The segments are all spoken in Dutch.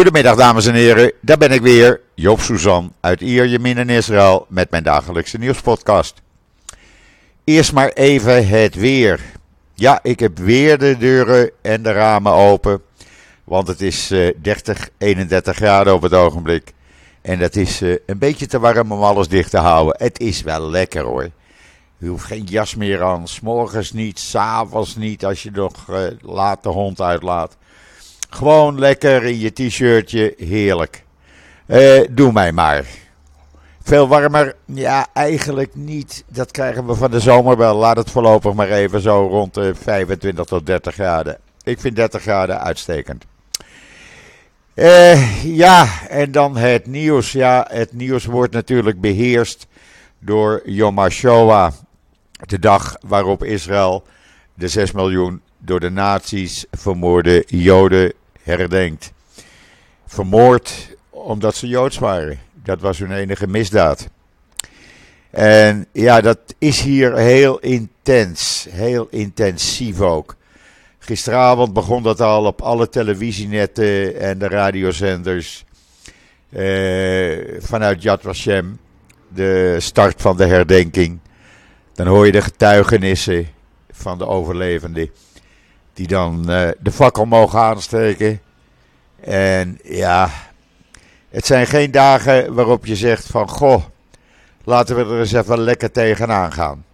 Goedemiddag dames en heren, daar ben ik weer, Joop Suzan uit Ierjemien in Israël met mijn dagelijkse nieuwspodcast. Eerst maar even het weer. Ja, ik heb weer de deuren en de ramen open, want het is 30, eh, 31 graden op het ogenblik. En dat is eh, een beetje te warm om alles dicht te houden. Het is wel lekker hoor. Je hoeft geen jas meer aan, s'morgens niet, s'avonds niet als je nog uh, laat de hond uitlaat. Gewoon lekker in je t-shirtje, heerlijk. Uh, doe mij maar. Veel warmer? Ja, eigenlijk niet. Dat krijgen we van de zomer wel. Laat het voorlopig maar even zo rond de 25 tot 30 graden. Ik vind 30 graden uitstekend. Uh, ja, en dan het nieuws. Ja, het nieuws wordt natuurlijk beheerst door Yom HaShoah. De dag waarop Israël de 6 miljoen door de nazi's vermoorde Joden herdenkt. Vermoord omdat ze Joods waren. Dat was hun enige misdaad. En ja, dat is hier heel intens. Heel intensief ook. Gisteravond begon dat al op alle televisienetten en de radiozenders. Eh, vanuit Yad Vashem. De start van de herdenking. Dan hoor je de getuigenissen van de overlevenden die dan uh, de fakkel mogen aansteken. En ja, het zijn geen dagen waarop je zegt van goh, laten we er eens even lekker tegenaan gaan.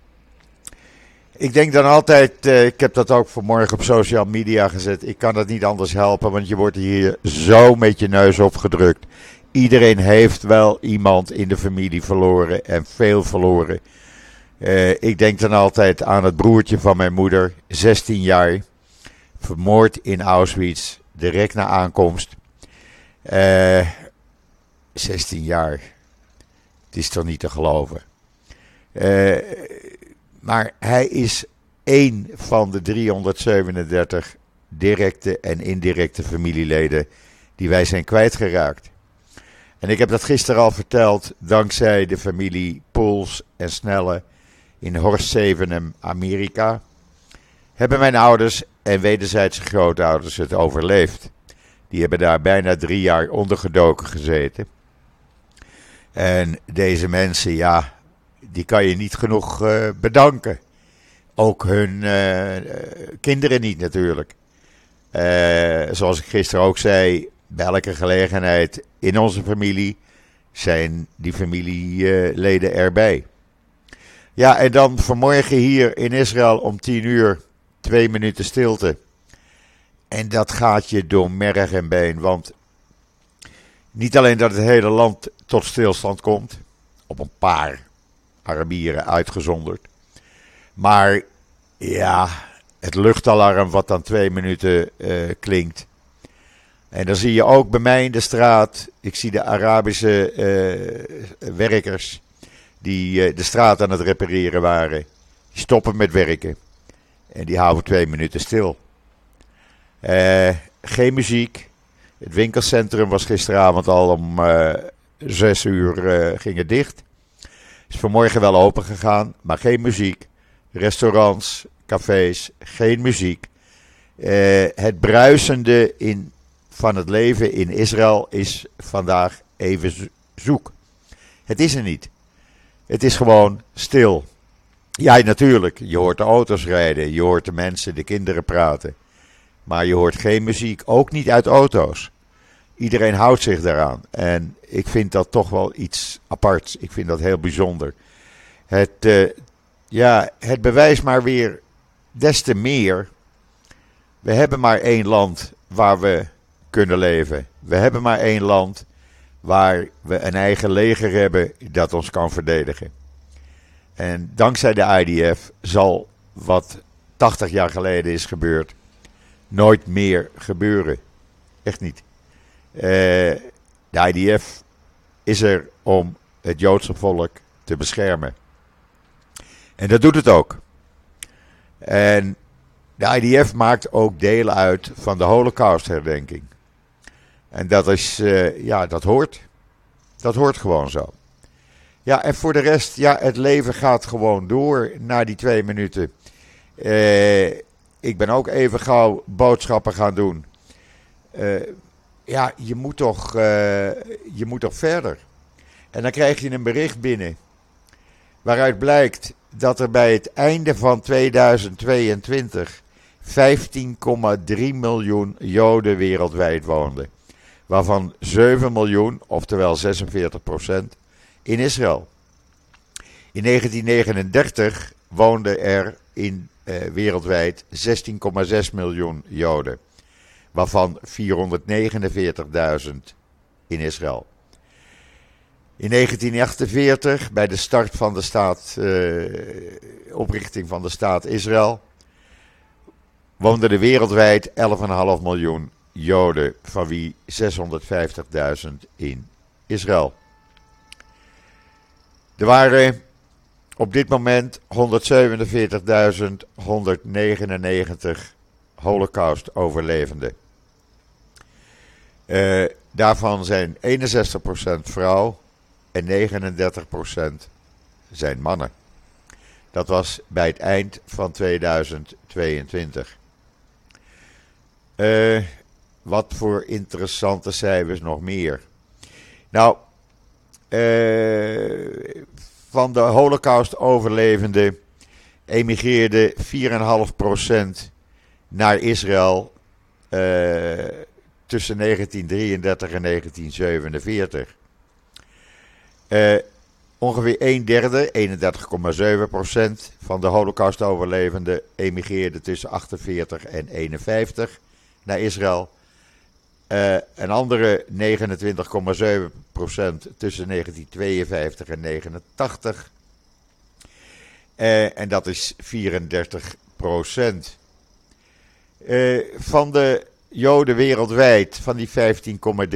Ik denk dan altijd, uh, ik heb dat ook vanmorgen op social media gezet, ik kan het niet anders helpen, want je wordt hier zo met je neus opgedrukt. Iedereen heeft wel iemand in de familie verloren en veel verloren. Uh, ik denk dan altijd aan het broertje van mijn moeder, 16 jaar vermoord in Auschwitz, direct na aankomst. Uh, eh, 16 jaar. Het is toch niet te geloven. Uh, maar hij is één van de 337 directe en indirecte familieleden die wij zijn kwijtgeraakt. En ik heb dat gisteren al verteld, dankzij de familie Pools en Snelle in Horst Amerika, hebben mijn ouders en wederzijdse grootouders het overleefd. Die hebben daar bijna drie jaar ondergedoken gezeten. En deze mensen, ja, die kan je niet genoeg uh, bedanken. Ook hun uh, kinderen niet natuurlijk. Uh, zoals ik gisteren ook zei, bij elke gelegenheid in onze familie zijn die familieleden erbij. Ja, en dan vanmorgen hier in Israël om tien uur twee minuten stilte. En dat gaat je door merg en been. Want niet alleen dat het hele land tot stilstand komt, op een paar Arabieren uitgezonderd. Maar ja, het luchtalarm wat dan twee minuten uh, klinkt. En dan zie je ook bij mij in de straat, ik zie de Arabische uh, werkers die uh, de straat aan het repareren waren. Die stoppen met werken. En die houden twee minuten stil. Uh, geen muziek. Het winkelcentrum was gisteravond al om uh, zes uur uh, ging het dicht. Is vanmorgen wel open gegaan, maar geen muziek. Restaurants, cafés, geen muziek. het bruisende in, van het leven in Israël is vandaag even zoek. Het is er niet. Het is gewoon stil. Ja, natuurlijk. Je hoort de auto's rijden, je hoort de mensen, de kinderen praten. Maar je hoort geen muziek, ook niet uit auto's. Iedereen houdt zich daaraan. En ik vind dat toch wel iets aparts. Ik vind dat heel bijzonder. Het, uh, ja, het bewijst maar weer des te meer. We hebben maar één land waar we kunnen leven. We hebben maar één land waar we een eigen leger hebben dat ons kan verdedigen. En dankzij de IDF zal wat 80 jaar geleden is gebeurd, nooit meer gebeuren. Echt niet. Uh, de IDF is er om het Joodse volk te beschermen. En dat doet het ook. En de IDF maakt ook deel uit van de Holocaust-herdenking. En dat is, uh, ja, dat hoort. Dat hoort gewoon zo. Ja, en voor de rest, ja, het leven gaat gewoon door na die twee minuten. Uh, ik ben ook even gauw boodschappen gaan doen. Uh, ja, je moet, toch, je moet toch verder. En dan krijg je een bericht binnen waaruit blijkt dat er bij het einde van 2022 15,3 miljoen Joden wereldwijd woonden. Waarvan 7 miljoen, oftewel 46 procent, in Israël. In 1939 woonden er in, eh, wereldwijd 16,6 miljoen Joden. Waarvan 449.000 in Israël. In 1948, bij de start van de staat, uh, oprichting van de staat Israël, woonden er wereldwijd 11,5 miljoen Joden, van wie 650.000 in Israël. Er waren op dit moment 147.199 Holocaust-overlevenden. Uh, daarvan zijn 61% vrouw en 39% zijn mannen. Dat was bij het eind van 2022. Uh, wat voor interessante cijfers nog meer? Nou, uh, van de Holocaust-overlevenden emigreerde 4,5% naar Israël uh, tussen 1933 en 1947. Uh, ongeveer een derde, 31,7% van de Holocaust-overlevenden emigreerde tussen 48 en 51 naar Israël. Uh, een andere 29,7% tussen 1952 en 1989. Uh, en dat is 34% Uh, van de Joden wereldwijd, van die 15,3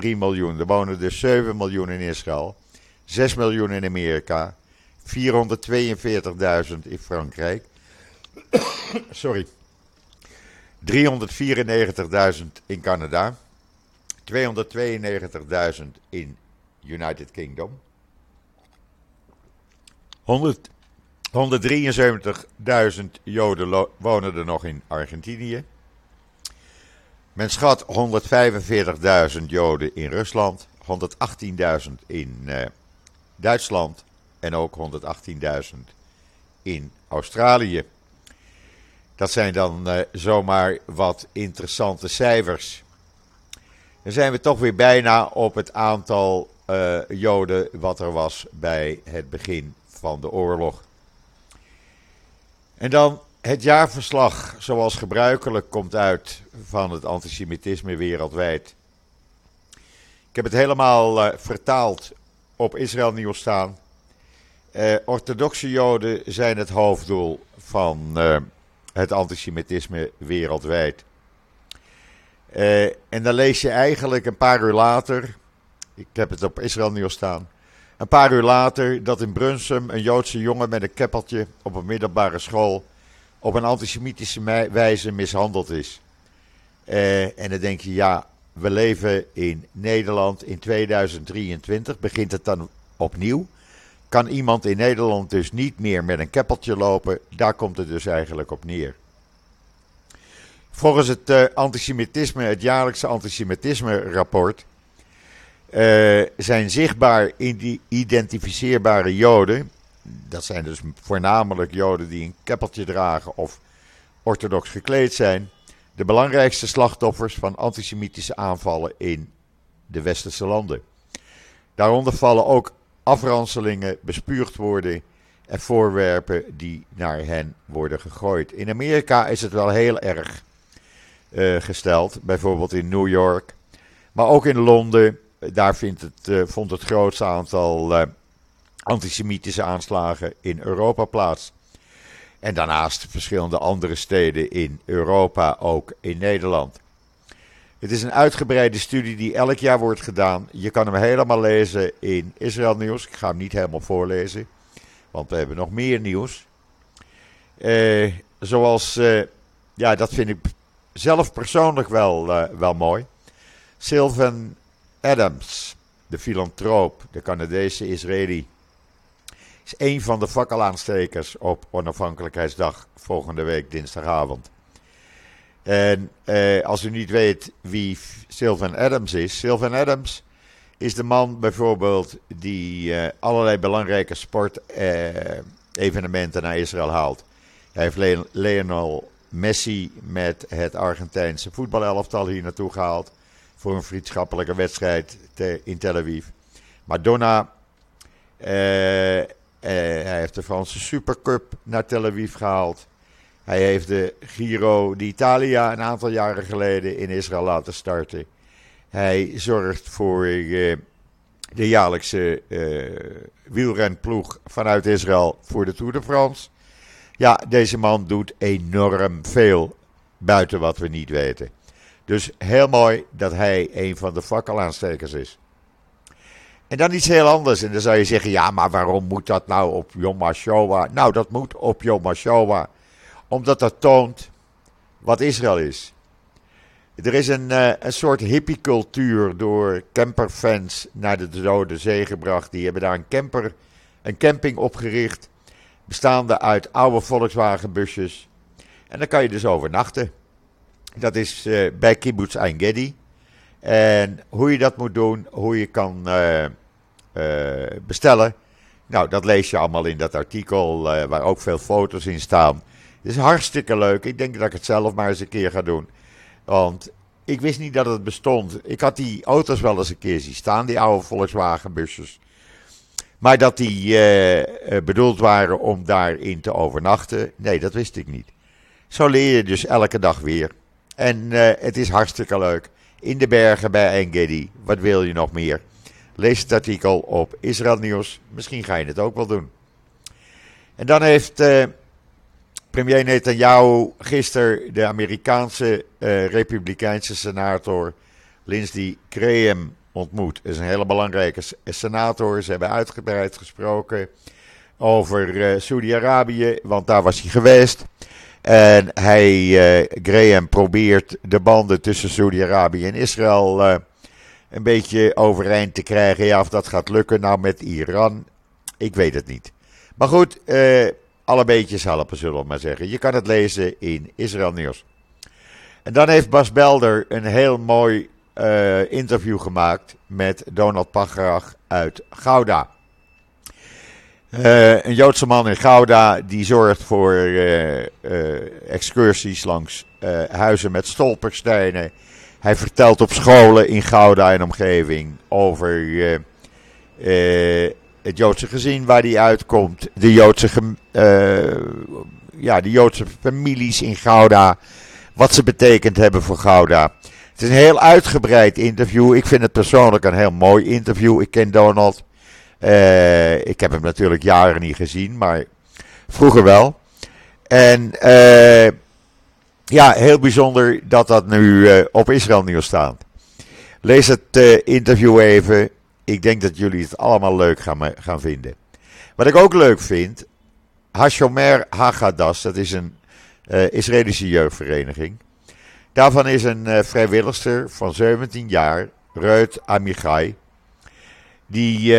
miljoen, er wonen dus 7 miljoen in Israël. 6 miljoen in Amerika, 442.000 in Frankrijk. Sorry. 394.000 in Canada. 292.000 in United Kingdom. 173.000 Joden wonen er nog in Argentinië. Men schat 145.000 Joden in Rusland, 118.000 in uh, Duitsland en ook 118.000 in Australië. Dat zijn dan uh, zomaar wat interessante cijfers. Dan zijn we toch weer bijna op het aantal uh, Joden wat er was bij het begin van de oorlog. En dan het jaarverslag, zoals gebruikelijk, komt uit van het antisemitisme wereldwijd. Ik heb het helemaal uh, vertaald op Israël Nieuws staan. Uh, orthodoxe Joden zijn het hoofddoel van het antisemitisme wereldwijd. Uh, en dan lees je eigenlijk een paar uur later, ik heb het op Israël Nieuws staan, een paar uur later dat in Brunsum een Joodse jongen met een keppeltje op een middelbare school op een antisemitische wijze mishandeld is. en dan denk je, ja, we leven in Nederland in 2023. Begint het dan opnieuw? Kan iemand in Nederland dus niet meer met een keppeltje lopen? Daar komt het dus eigenlijk op neer. Volgens het uh, antisemitisme, het jaarlijkse antisemitisme-rapport, uh, zijn zichtbaar identificeerbare Joden, dat zijn dus voornamelijk Joden die een keppeltje dragen of orthodox gekleed zijn, de belangrijkste slachtoffers van antisemitische aanvallen in de westerse landen. Daaronder vallen ook afranselingen, bespuugd worden en voorwerpen die naar hen worden gegooid. In Amerika is het wel heel erg gesteld, bijvoorbeeld in New York, maar ook in Londen. Daar vindt het, uh, vond het grootste aantal uh, antisemitische aanslagen in Europa plaats. En daarnaast verschillende andere steden in Europa, ook in Nederland. Het is een uitgebreide studie die elk jaar wordt gedaan. Je kan hem helemaal lezen in Israël Nieuws. Ik ga hem niet helemaal voorlezen, want we hebben nog meer nieuws. Eh, zoals, eh, ja, dat vind ik zelf persoonlijk wel, uh, wel mooi. Sylvan Adams, de filantroop, de Canadese Israëli is een van de fakkelaanstekers op onafhankelijkheidsdag volgende week dinsdagavond. En eh, als u niet weet wie Sylvan Adams is, Sylvan Adams is de man bijvoorbeeld die eh, allerlei belangrijke sportevenementen naar Israël haalt. Hij heeft Lionel Messi met het Argentijnse voetbalelftal hier naartoe gehaald voor een vriendschappelijke wedstrijd in Tel Aviv. Madonna, eh, eh, hij heeft de Franse Supercup naar Tel Aviv gehaald. Hij heeft de Giro d'Italia een aantal jaren geleden in Israël laten starten. Hij zorgt voor uh, de jaarlijkse uh, wielrenploeg vanuit Israël voor de Tour de France. Ja, deze man doet enorm veel buiten wat we niet weten. Dus heel mooi dat hij een van de fakkelaanstekers is. En dan iets heel anders. En dan zou je zeggen, ja, maar waarom moet dat nou op Yom HaShoah? Nou, dat moet op Yom HaShoah. Omdat dat toont wat Israël is. Er is een, uh, een soort hippiecultuur door camperfans naar de Dode Zee gebracht. Die hebben daar een, camper, een camping opgericht. Bestaande uit oude Volkswagenbusjes. En dan kan je dus overnachten. Dat is uh, bij Kibbutz Ein Gedi. En hoe je dat moet doen, hoe je kan uh, bestellen. Nou, dat lees je allemaal in dat artikel, waar ook veel foto's in staan. Het is hartstikke leuk. Ik denk dat ik het zelf maar eens een keer ga doen. Want ik wist niet dat het bestond. Ik had die auto's wel eens een keer zien staan, die oude Volkswagenbusjes. Maar dat die bedoeld waren om daarin te overnachten, nee, dat wist ik niet. Zo leer je dus elke dag weer. En uh, het is hartstikke leuk. In de bergen bij Engedi. Wat wil je nog meer? Lees het artikel op Israël Nieuws. Misschien ga je het ook wel doen. En dan heeft premier Netanyahu gisteren de Amerikaanse Republikeinse senator Lindsey Graham ontmoet. Dat is een hele belangrijke senator. Ze hebben uitgebreid gesproken over uh, Saudi-Arabië, want daar was hij geweest. En hij, uh, Graham, probeert de banden tussen Saudi-Arabië en Israël uh, een beetje overeind te krijgen. Ja, of dat gaat lukken nou met Iran, ik weet het niet. Maar goed, alle beetjes helpen, zullen we maar zeggen. Je kan het lezen in Israël Nieuws. En dan heeft Bas Belder een heel mooi interview gemaakt met Donald Pagrach uit Gouda. Uh, een Joodse man in Gouda die zorgt voor uh, excursies langs huizen met stolperstenen. Hij vertelt op scholen in Gouda en omgeving over het Joodse gezin waar hij uitkomt. De Joodse, ja, de Joodse families in Gouda. Wat ze betekend hebben voor Gouda. Het is een heel uitgebreid interview. Ik vind het persoonlijk een heel mooi interview. Ik ken Donald. Uh, ik heb hem natuurlijk jaren niet gezien, maar vroeger wel. En uh, ja, heel bijzonder dat dat nu uh, op Israël nieuws staat. Lees het interview even. Ik denk dat jullie het allemaal leuk gaan, gaan vinden. Wat ik ook leuk vind, Hashomer Hagadas, dat is een Israëlische jeugdvereniging. Daarvan is een vrijwilligster van 17 jaar, Reut Amichai, die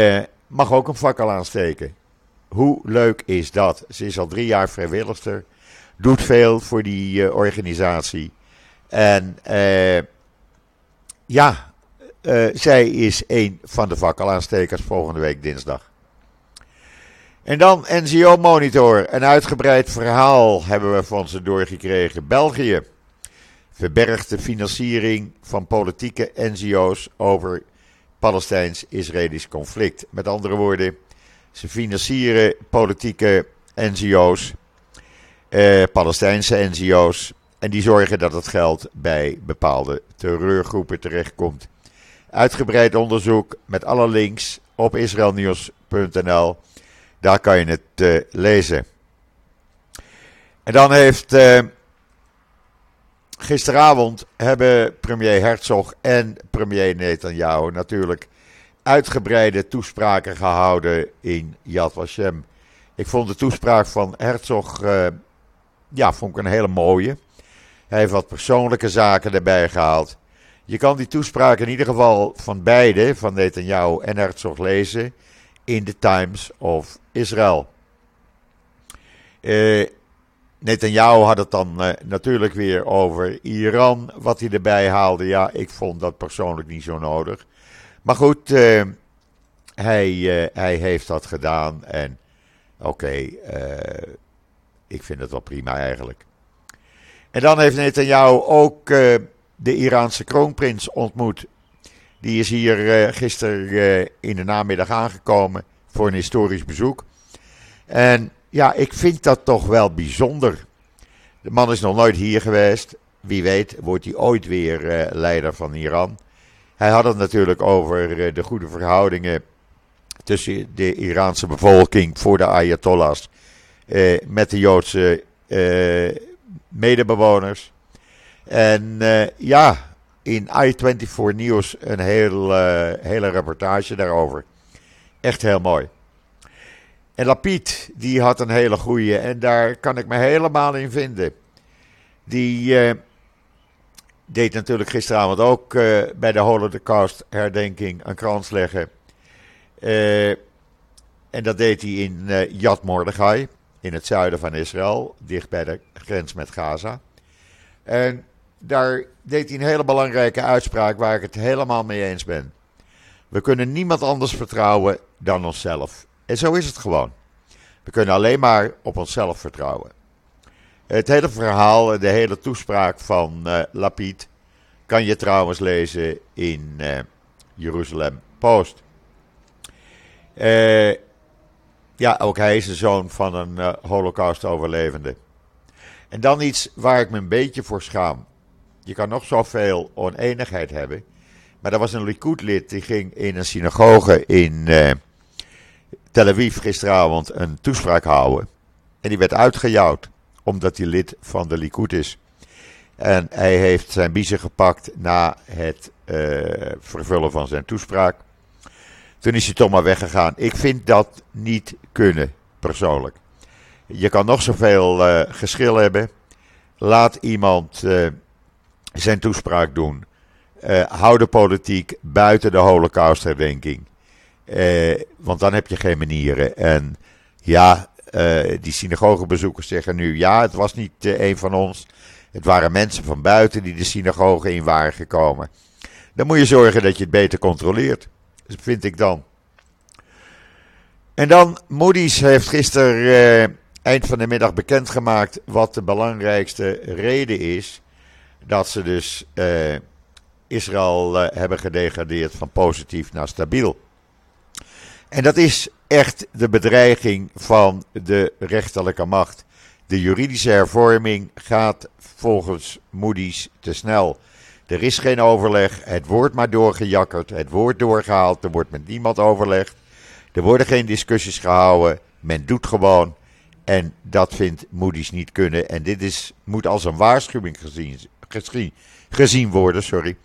mag ook een fakkel aansteken. Hoe leuk is dat? Ze is al drie jaar vrijwilligster, doet veel voor die uh, organisatie. En ja, zij is een van de fakkelaanstekers volgende week dinsdag. En dan NGO Monitor. Een uitgebreid verhaal hebben we van ze doorgekregen. België verbergt de financiering van politieke NGO's over Palestijns-Israëlisch conflict. Met andere woorden, ze financieren politieke NGO's, eh, Palestijnse NGO's, en die zorgen dat het geld bij bepaalde terreurgroepen terechtkomt. Uitgebreid onderzoek met alle links op israelnieuws.nl. Daar kan je het uh, lezen. En dan heeft uh, Gisteravond hebben premier Herzog en premier Netanyahu natuurlijk uitgebreide toespraken gehouden in Yad Vashem. Ik vond de toespraak van Herzog uh, ja, vond ik een hele mooie. Hij heeft wat persoonlijke zaken erbij gehaald. Je kan die toespraak in ieder geval van beide, van Netanyahu en Herzog, lezen in the Times of Israel. Uh, Netanyahu had het dan natuurlijk weer over Iran, wat hij erbij haalde. Ja, ik vond dat persoonlijk niet zo nodig. Maar goed, hij, hij heeft dat gedaan en oké, ik vind het wel prima eigenlijk. En dan heeft Netanyahu ook de Iraanse kroonprins ontmoet. Die is hier gisteren in de namiddag aangekomen voor een historisch bezoek. En ja, ik vind dat toch wel bijzonder. De man is nog nooit hier geweest. Wie weet wordt hij ooit weer leider van Iran. Hij had het natuurlijk over de goede verhoudingen tussen de Iraanse bevolking voor de Ayatollahs met de Joodse medebewoners. En ja, in i24 Nieuws een heel, hele reportage daarover. Echt heel mooi. En Lapid, die had een hele goede en daar kan ik me helemaal in vinden. Die uh, deed natuurlijk gisteravond ook bij de Holocaust herdenking een krans leggen. en dat deed hij in Yad Mordechai in het zuiden van Israël, dicht bij de grens met Gaza. En daar deed hij een hele belangrijke uitspraak waar ik het helemaal mee eens ben. We kunnen niemand anders vertrouwen dan onszelf. En zo is het gewoon. We kunnen alleen maar op onszelf vertrouwen. Het hele verhaal, de hele toespraak van uh, Lapid kan je trouwens lezen in uh, Jeruzalem Post. Uh, ja, ook hij is de zoon van een holocaust-overlevende. En dan iets waar ik me een beetje voor schaam. Je kan nog zoveel oneenigheid hebben. Maar er was een Likud-lid die ging in een synagoge in Tel Aviv gisteravond een toespraak houden. En die werd uitgejouwd, omdat hij lid van de Likud is. En hij heeft zijn biezen gepakt na het uh, vervullen van zijn toespraak. Toen is hij toch maar weggegaan. Ik vind dat niet kunnen, persoonlijk. Je kan nog zoveel uh, geschil hebben. Laat iemand uh, zijn toespraak doen. Hou de politiek buiten de holocaustherdenking. Want dan heb je geen manieren. En ja, die synagogebezoekers zeggen nu... ja, het was niet een van ons. Het waren mensen van buiten die de synagoge in waren gekomen. Dan moet je zorgen dat je het beter controleert vind ik dan. En dan, Moody's heeft gisteren uh, eind van de middag bekendgemaakt wat de belangrijkste reden is dat ze dus uh, Israël uh, hebben gedegradeerd van positief naar stabiel. En dat is echt de bedreiging van de rechterlijke macht. De juridische hervorming gaat volgens Moody's te snel. Er is geen overleg. Het wordt maar doorgejakkerd. Het wordt doorgehaald. Er wordt met niemand overlegd. Er worden geen discussies gehouden. Men doet gewoon. En dat vindt Moody's niet kunnen. En dit is, moet als een waarschuwing gezien, gezien, gezien worden. Sorry.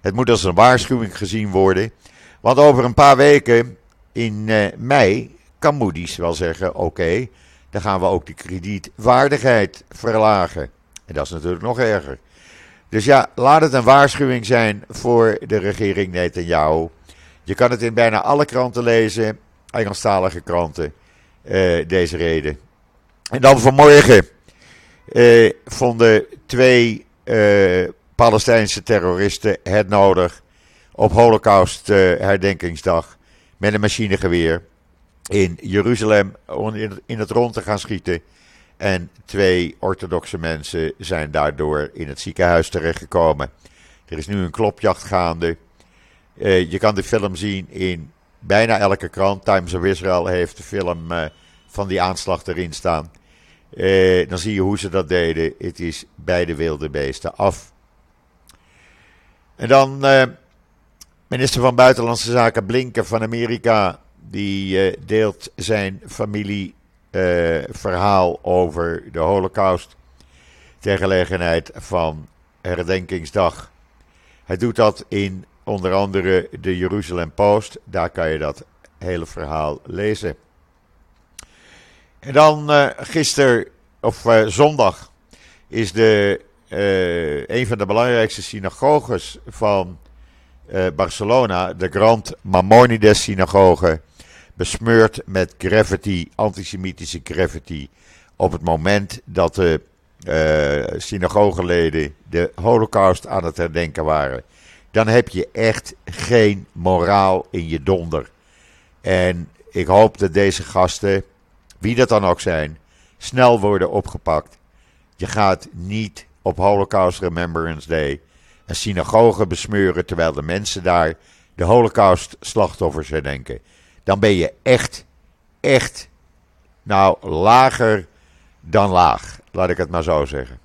Het moet als een waarschuwing gezien worden. Want over een paar weken in uh, mei kan Moody's wel zeggen: oké, dan gaan we ook de kredietwaardigheid verlagen. En dat is natuurlijk nog erger. Dus ja, laat het een waarschuwing zijn voor de regering Netanyahu. Je kan het in bijna alle kranten lezen, Engelstalige kranten, uh, deze reden. En dan vanmorgen uh, vonden twee Palestijnse terroristen het nodig op Holocaust herdenkingsdag met een machinegeweer in Jeruzalem in het rond te gaan schieten. En twee orthodoxe mensen zijn daardoor in het ziekenhuis terechtgekomen. Er is nu een klopjacht gaande. Uh, je kan de film zien in bijna elke krant. Times of Israel heeft de film uh, van die aanslag erin staan. Uh, dan zie je hoe ze dat deden. Het is beide wilde beesten af. En dan minister van Buitenlandse Zaken Blinken van Amerika. Die deelt zijn familie uh, verhaal over de Holocaust ter gelegenheid van herdenkingsdag. Hij doet dat in onder andere de Jeruzalem Post. Daar kan je dat hele verhaal lezen. En dan uh, gisteren, of zondag, is de, een van de belangrijkste synagoges van Barcelona, de Grand Maimonides synagoge, besmeurd met graffiti, antisemitische graffiti op het moment dat de uh, synagogeleden de holocaust aan het herdenken waren, dan heb je echt geen moraal in je donder. En ik hoop dat deze gasten, wie dat dan ook zijn, snel worden opgepakt. Je gaat niet op Holocaust Remembrance Day een synagoge besmeuren terwijl de mensen daar de Holocaust-slachtoffers herdenken. Dan ben je echt, echt, nou, lager dan laag. Laat ik het maar zo zeggen.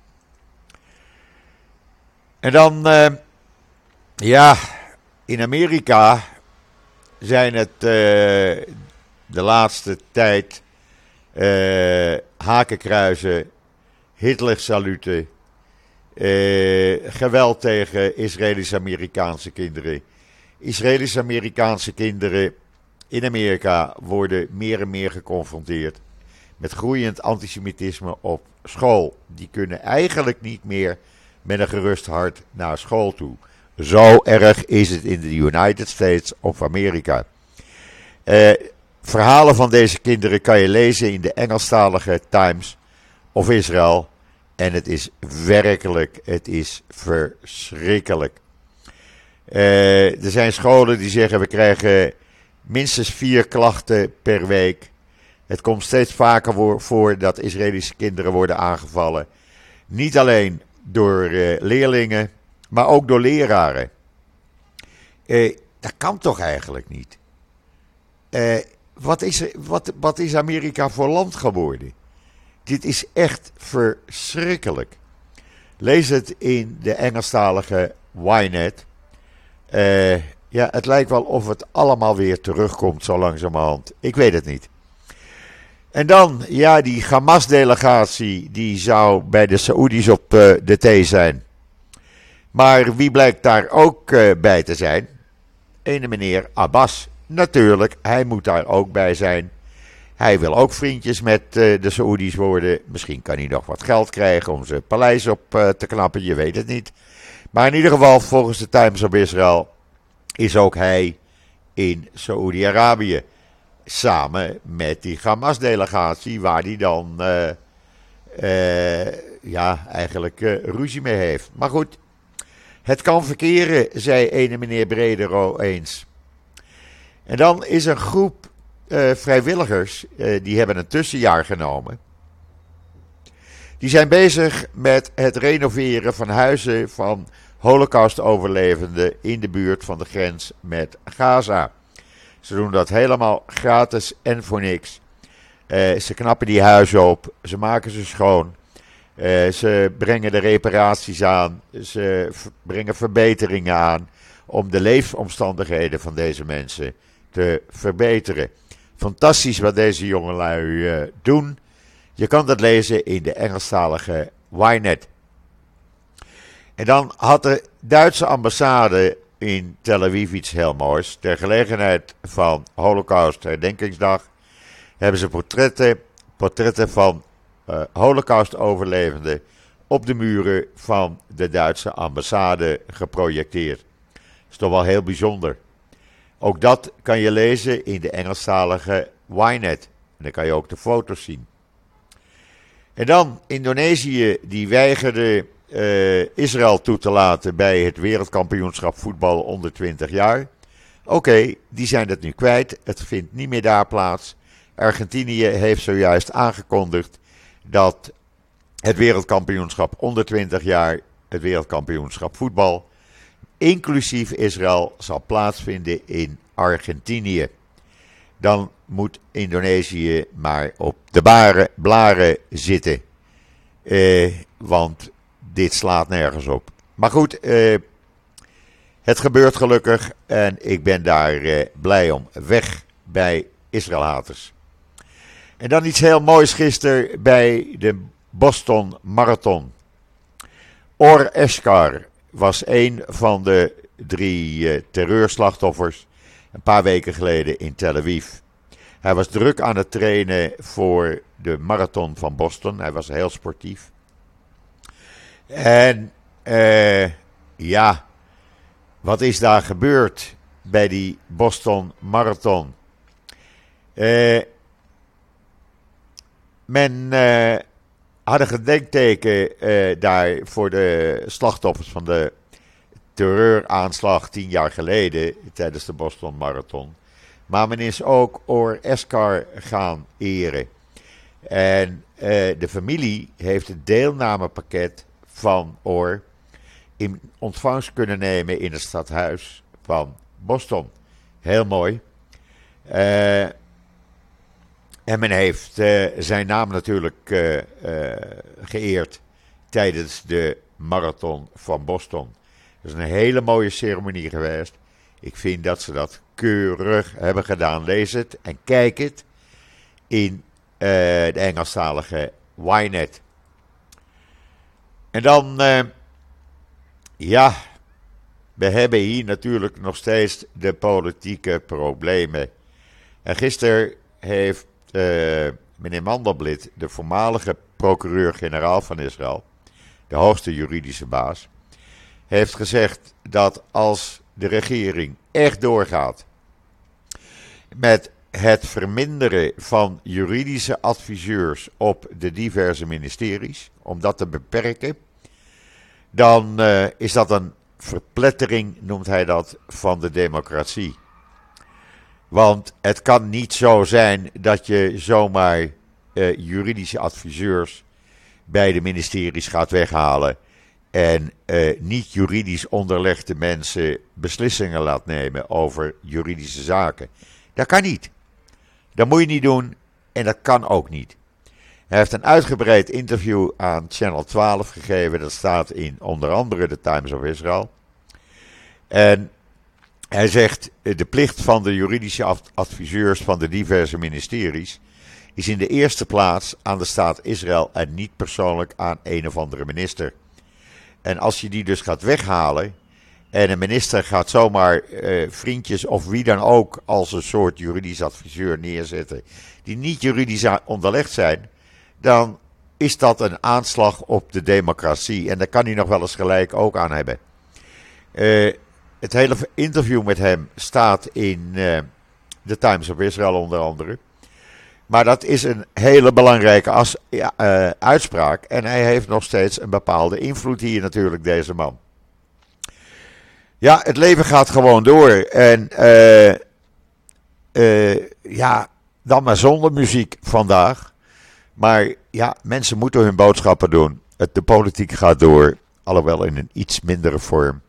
En dan, uh, ja, in Amerika zijn het uh, de laatste tijd uh, hakenkruizen, Hitler-saluten, geweld tegen Israëlisch-Amerikaanse kinderen. Israëlisch-Amerikaanse kinderen in Amerika worden meer en meer geconfronteerd met groeiend antisemitisme op school. Die kunnen eigenlijk niet meer met een gerust hart naar school toe. Zo erg is het in de United States of Amerika. Eh, verhalen van deze kinderen kan je lezen in de Engelstalige Times of Israël. En het is werkelijk, het is verschrikkelijk. Eh, er zijn scholen die zeggen we krijgen minstens vier klachten per week. Het komt steeds vaker voor dat Israëlische kinderen worden aangevallen. Niet alleen door uh, leerlingen, maar ook door leraren. Uh, dat kan toch eigenlijk niet? Wat, is, wat, wat is Amerika voor land geworden? Dit is echt verschrikkelijk. Lees het in de Engelstalige Ynet. ja, het lijkt wel of het allemaal weer terugkomt zo langzamerhand. Ik weet het niet. En dan, ja, die Hamas-delegatie, die zou bij de Saoedi's op uh, de thee zijn. Maar wie blijkt daar ook uh, bij te zijn? Ene meneer Abbas. Natuurlijk, hij moet daar ook bij zijn. Hij wil ook vriendjes met uh, de Saoedi's worden. Misschien kan hij nog wat geld krijgen om zijn paleis op te knappen, je weet het niet. Maar in ieder geval, volgens de Times of Israel, is ook hij in Saoedi-Arabië samen met die Hamas-delegatie, waar hij dan uh, ja, eigenlijk ruzie mee heeft. Maar goed, het kan verkeren, zei ene meneer Bredero eens. En dan is een groep vrijwilligers, die hebben een tussenjaar genomen. Die zijn bezig met het renoveren van huizen van Holocaust-overlevenden in de buurt van de grens met Gaza. Ze doen dat helemaal gratis en voor niks. Uh, ze knappen die huizen op, ze maken ze schoon. Ze brengen de reparaties aan, ze brengen verbeteringen aan om de leefomstandigheden van deze mensen te verbeteren. Fantastisch wat deze jongelui uh, doen. Je kan dat lezen in de Engelstalige Ynet. En dan had de Duitse ambassade in Tel Aviv iets heel moois. Ter gelegenheid van Holocaust Herdenkingsdag hebben ze portretten, portretten van uh, Holocaust-overlevenden op de muren van de Duitse ambassade geprojecteerd. Dat is toch wel heel bijzonder. Ook dat kan je lezen in de Engelstalige Ynet. En dan kan je ook de foto's zien. En dan Indonesië, die weigerde uh, Israël toe te laten bij het wereldkampioenschap voetbal onder 20 jaar. Oké, die zijn het nu kwijt. Het vindt niet meer daar plaats. Argentinië heeft zojuist aangekondigd dat het wereldkampioenschap onder 20 jaar, het wereldkampioenschap voetbal, inclusief Israël, zal plaatsvinden in Argentinië. Dan moet Indonesië maar op de baren, blaren zitten. Eh, want dit slaat nergens op. Maar goed, eh, het gebeurt gelukkig en ik ben daar eh, blij om. Weg bij Israëlhaters. En dan iets heel moois gisteren bij de Boston Marathon. Or Eshkar was een van de drie uh, terreurslachtoffers een paar weken geleden in Tel Aviv. Hij was druk aan het trainen voor de marathon van Boston. Hij was heel sportief. En uh, ja, wat is daar gebeurd bij die Boston Marathon? Uh, men had een gedenkteken uh, daar voor de slachtoffers van de terreuraanslag tien jaar geleden tijdens de Boston Marathon. Maar men is ook Or Eskar gaan eren. En uh, de familie heeft het deelnamepakket van Or in ontvangst kunnen nemen in het stadhuis van Boston. Heel mooi. Uh, en men heeft uh, zijn naam natuurlijk uh, geëerd tijdens de marathon van Boston. Dat is een hele mooie ceremonie geweest. Ik vind dat ze dat keurig hebben gedaan. Lees het en kijk het in de Engelstalige Ynet. En dan, ja, we hebben hier natuurlijk nog steeds de politieke problemen. En gisteren heeft meneer Mandelblit, de voormalige procureur-generaal van Israël, de hoogste juridische baas, heeft gezegd dat als de regering echt doorgaat met het verminderen van juridische adviseurs op de diverse ministeries, om dat te beperken, dan uh, is dat een verplettering, noemt hij dat, van de democratie. Want het kan niet zo zijn dat je zomaar uh, juridische adviseurs bij de ministeries gaat weghalen. En uh, niet juridisch onderlegde mensen beslissingen laat nemen over juridische zaken. Dat kan niet. Dat moet je niet doen en dat kan ook niet. Hij heeft een uitgebreid interview aan Channel 12 gegeven. Dat staat in onder andere de Times of Israel. En hij zegt: de plicht van de juridische adviseurs van de diverse ministeries is in de eerste plaats aan de staat Israël en niet persoonlijk aan een of andere minister. En als je die dus gaat weghalen en een minister gaat zomaar eh, vriendjes of wie dan ook als een soort juridisch adviseur neerzetten die niet juridisch onderlegd zijn, dan is dat een aanslag op de democratie. En daar kan hij nog wel eens gelijk ook aan hebben. Uh, het hele interview met hem staat in uh, de Times of Israel onder andere. Maar dat is een hele belangrijke uh, uitspraak. En hij heeft nog steeds een bepaalde invloed hier natuurlijk, deze man. Ja, het leven gaat gewoon door. En uh, ja, dan maar zonder muziek vandaag. Maar ja, mensen moeten hun boodschappen doen. de politiek gaat door, alhoewel in een iets mindere vorm.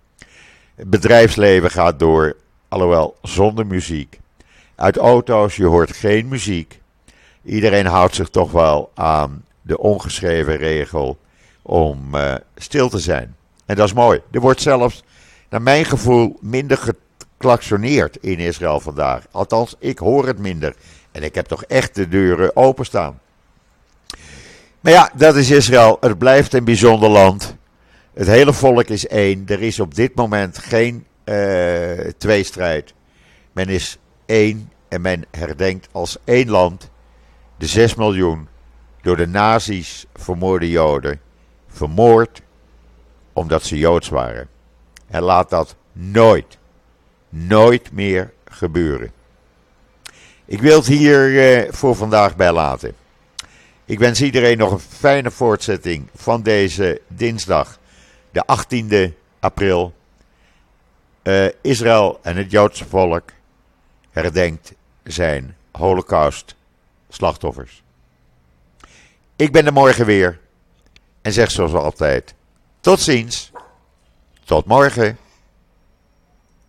Het bedrijfsleven gaat door, alhoewel zonder muziek. Uit auto's, je hoort geen muziek. Iedereen houdt zich toch wel aan de ongeschreven regel om uh, stil te zijn. En dat is mooi. Er wordt zelfs, naar mijn gevoel, minder geklaksoneerd in Israël vandaag. Althans, ik hoor het minder. En ik heb toch echt de deuren openstaan. Maar ja, dat is Israël. Het blijft een bijzonder land. Het hele volk is één. Er is op dit moment geen uh, tweestrijd. Men is één en men herdenkt als één land de 6 miljoen door de nazi's vermoorde Joden. Vermoord omdat ze Joods waren. En laat dat nooit, nooit meer gebeuren. Ik wil het hier uh, voor vandaag bij laten. Ik wens iedereen nog een fijne voortzetting van deze dinsdag de 18e april, uh, Israël en het Joodse volk herdenkt zijn Holocaust-slachtoffers. Ik ben er morgen weer en zeg zoals altijd: tot ziens, tot morgen.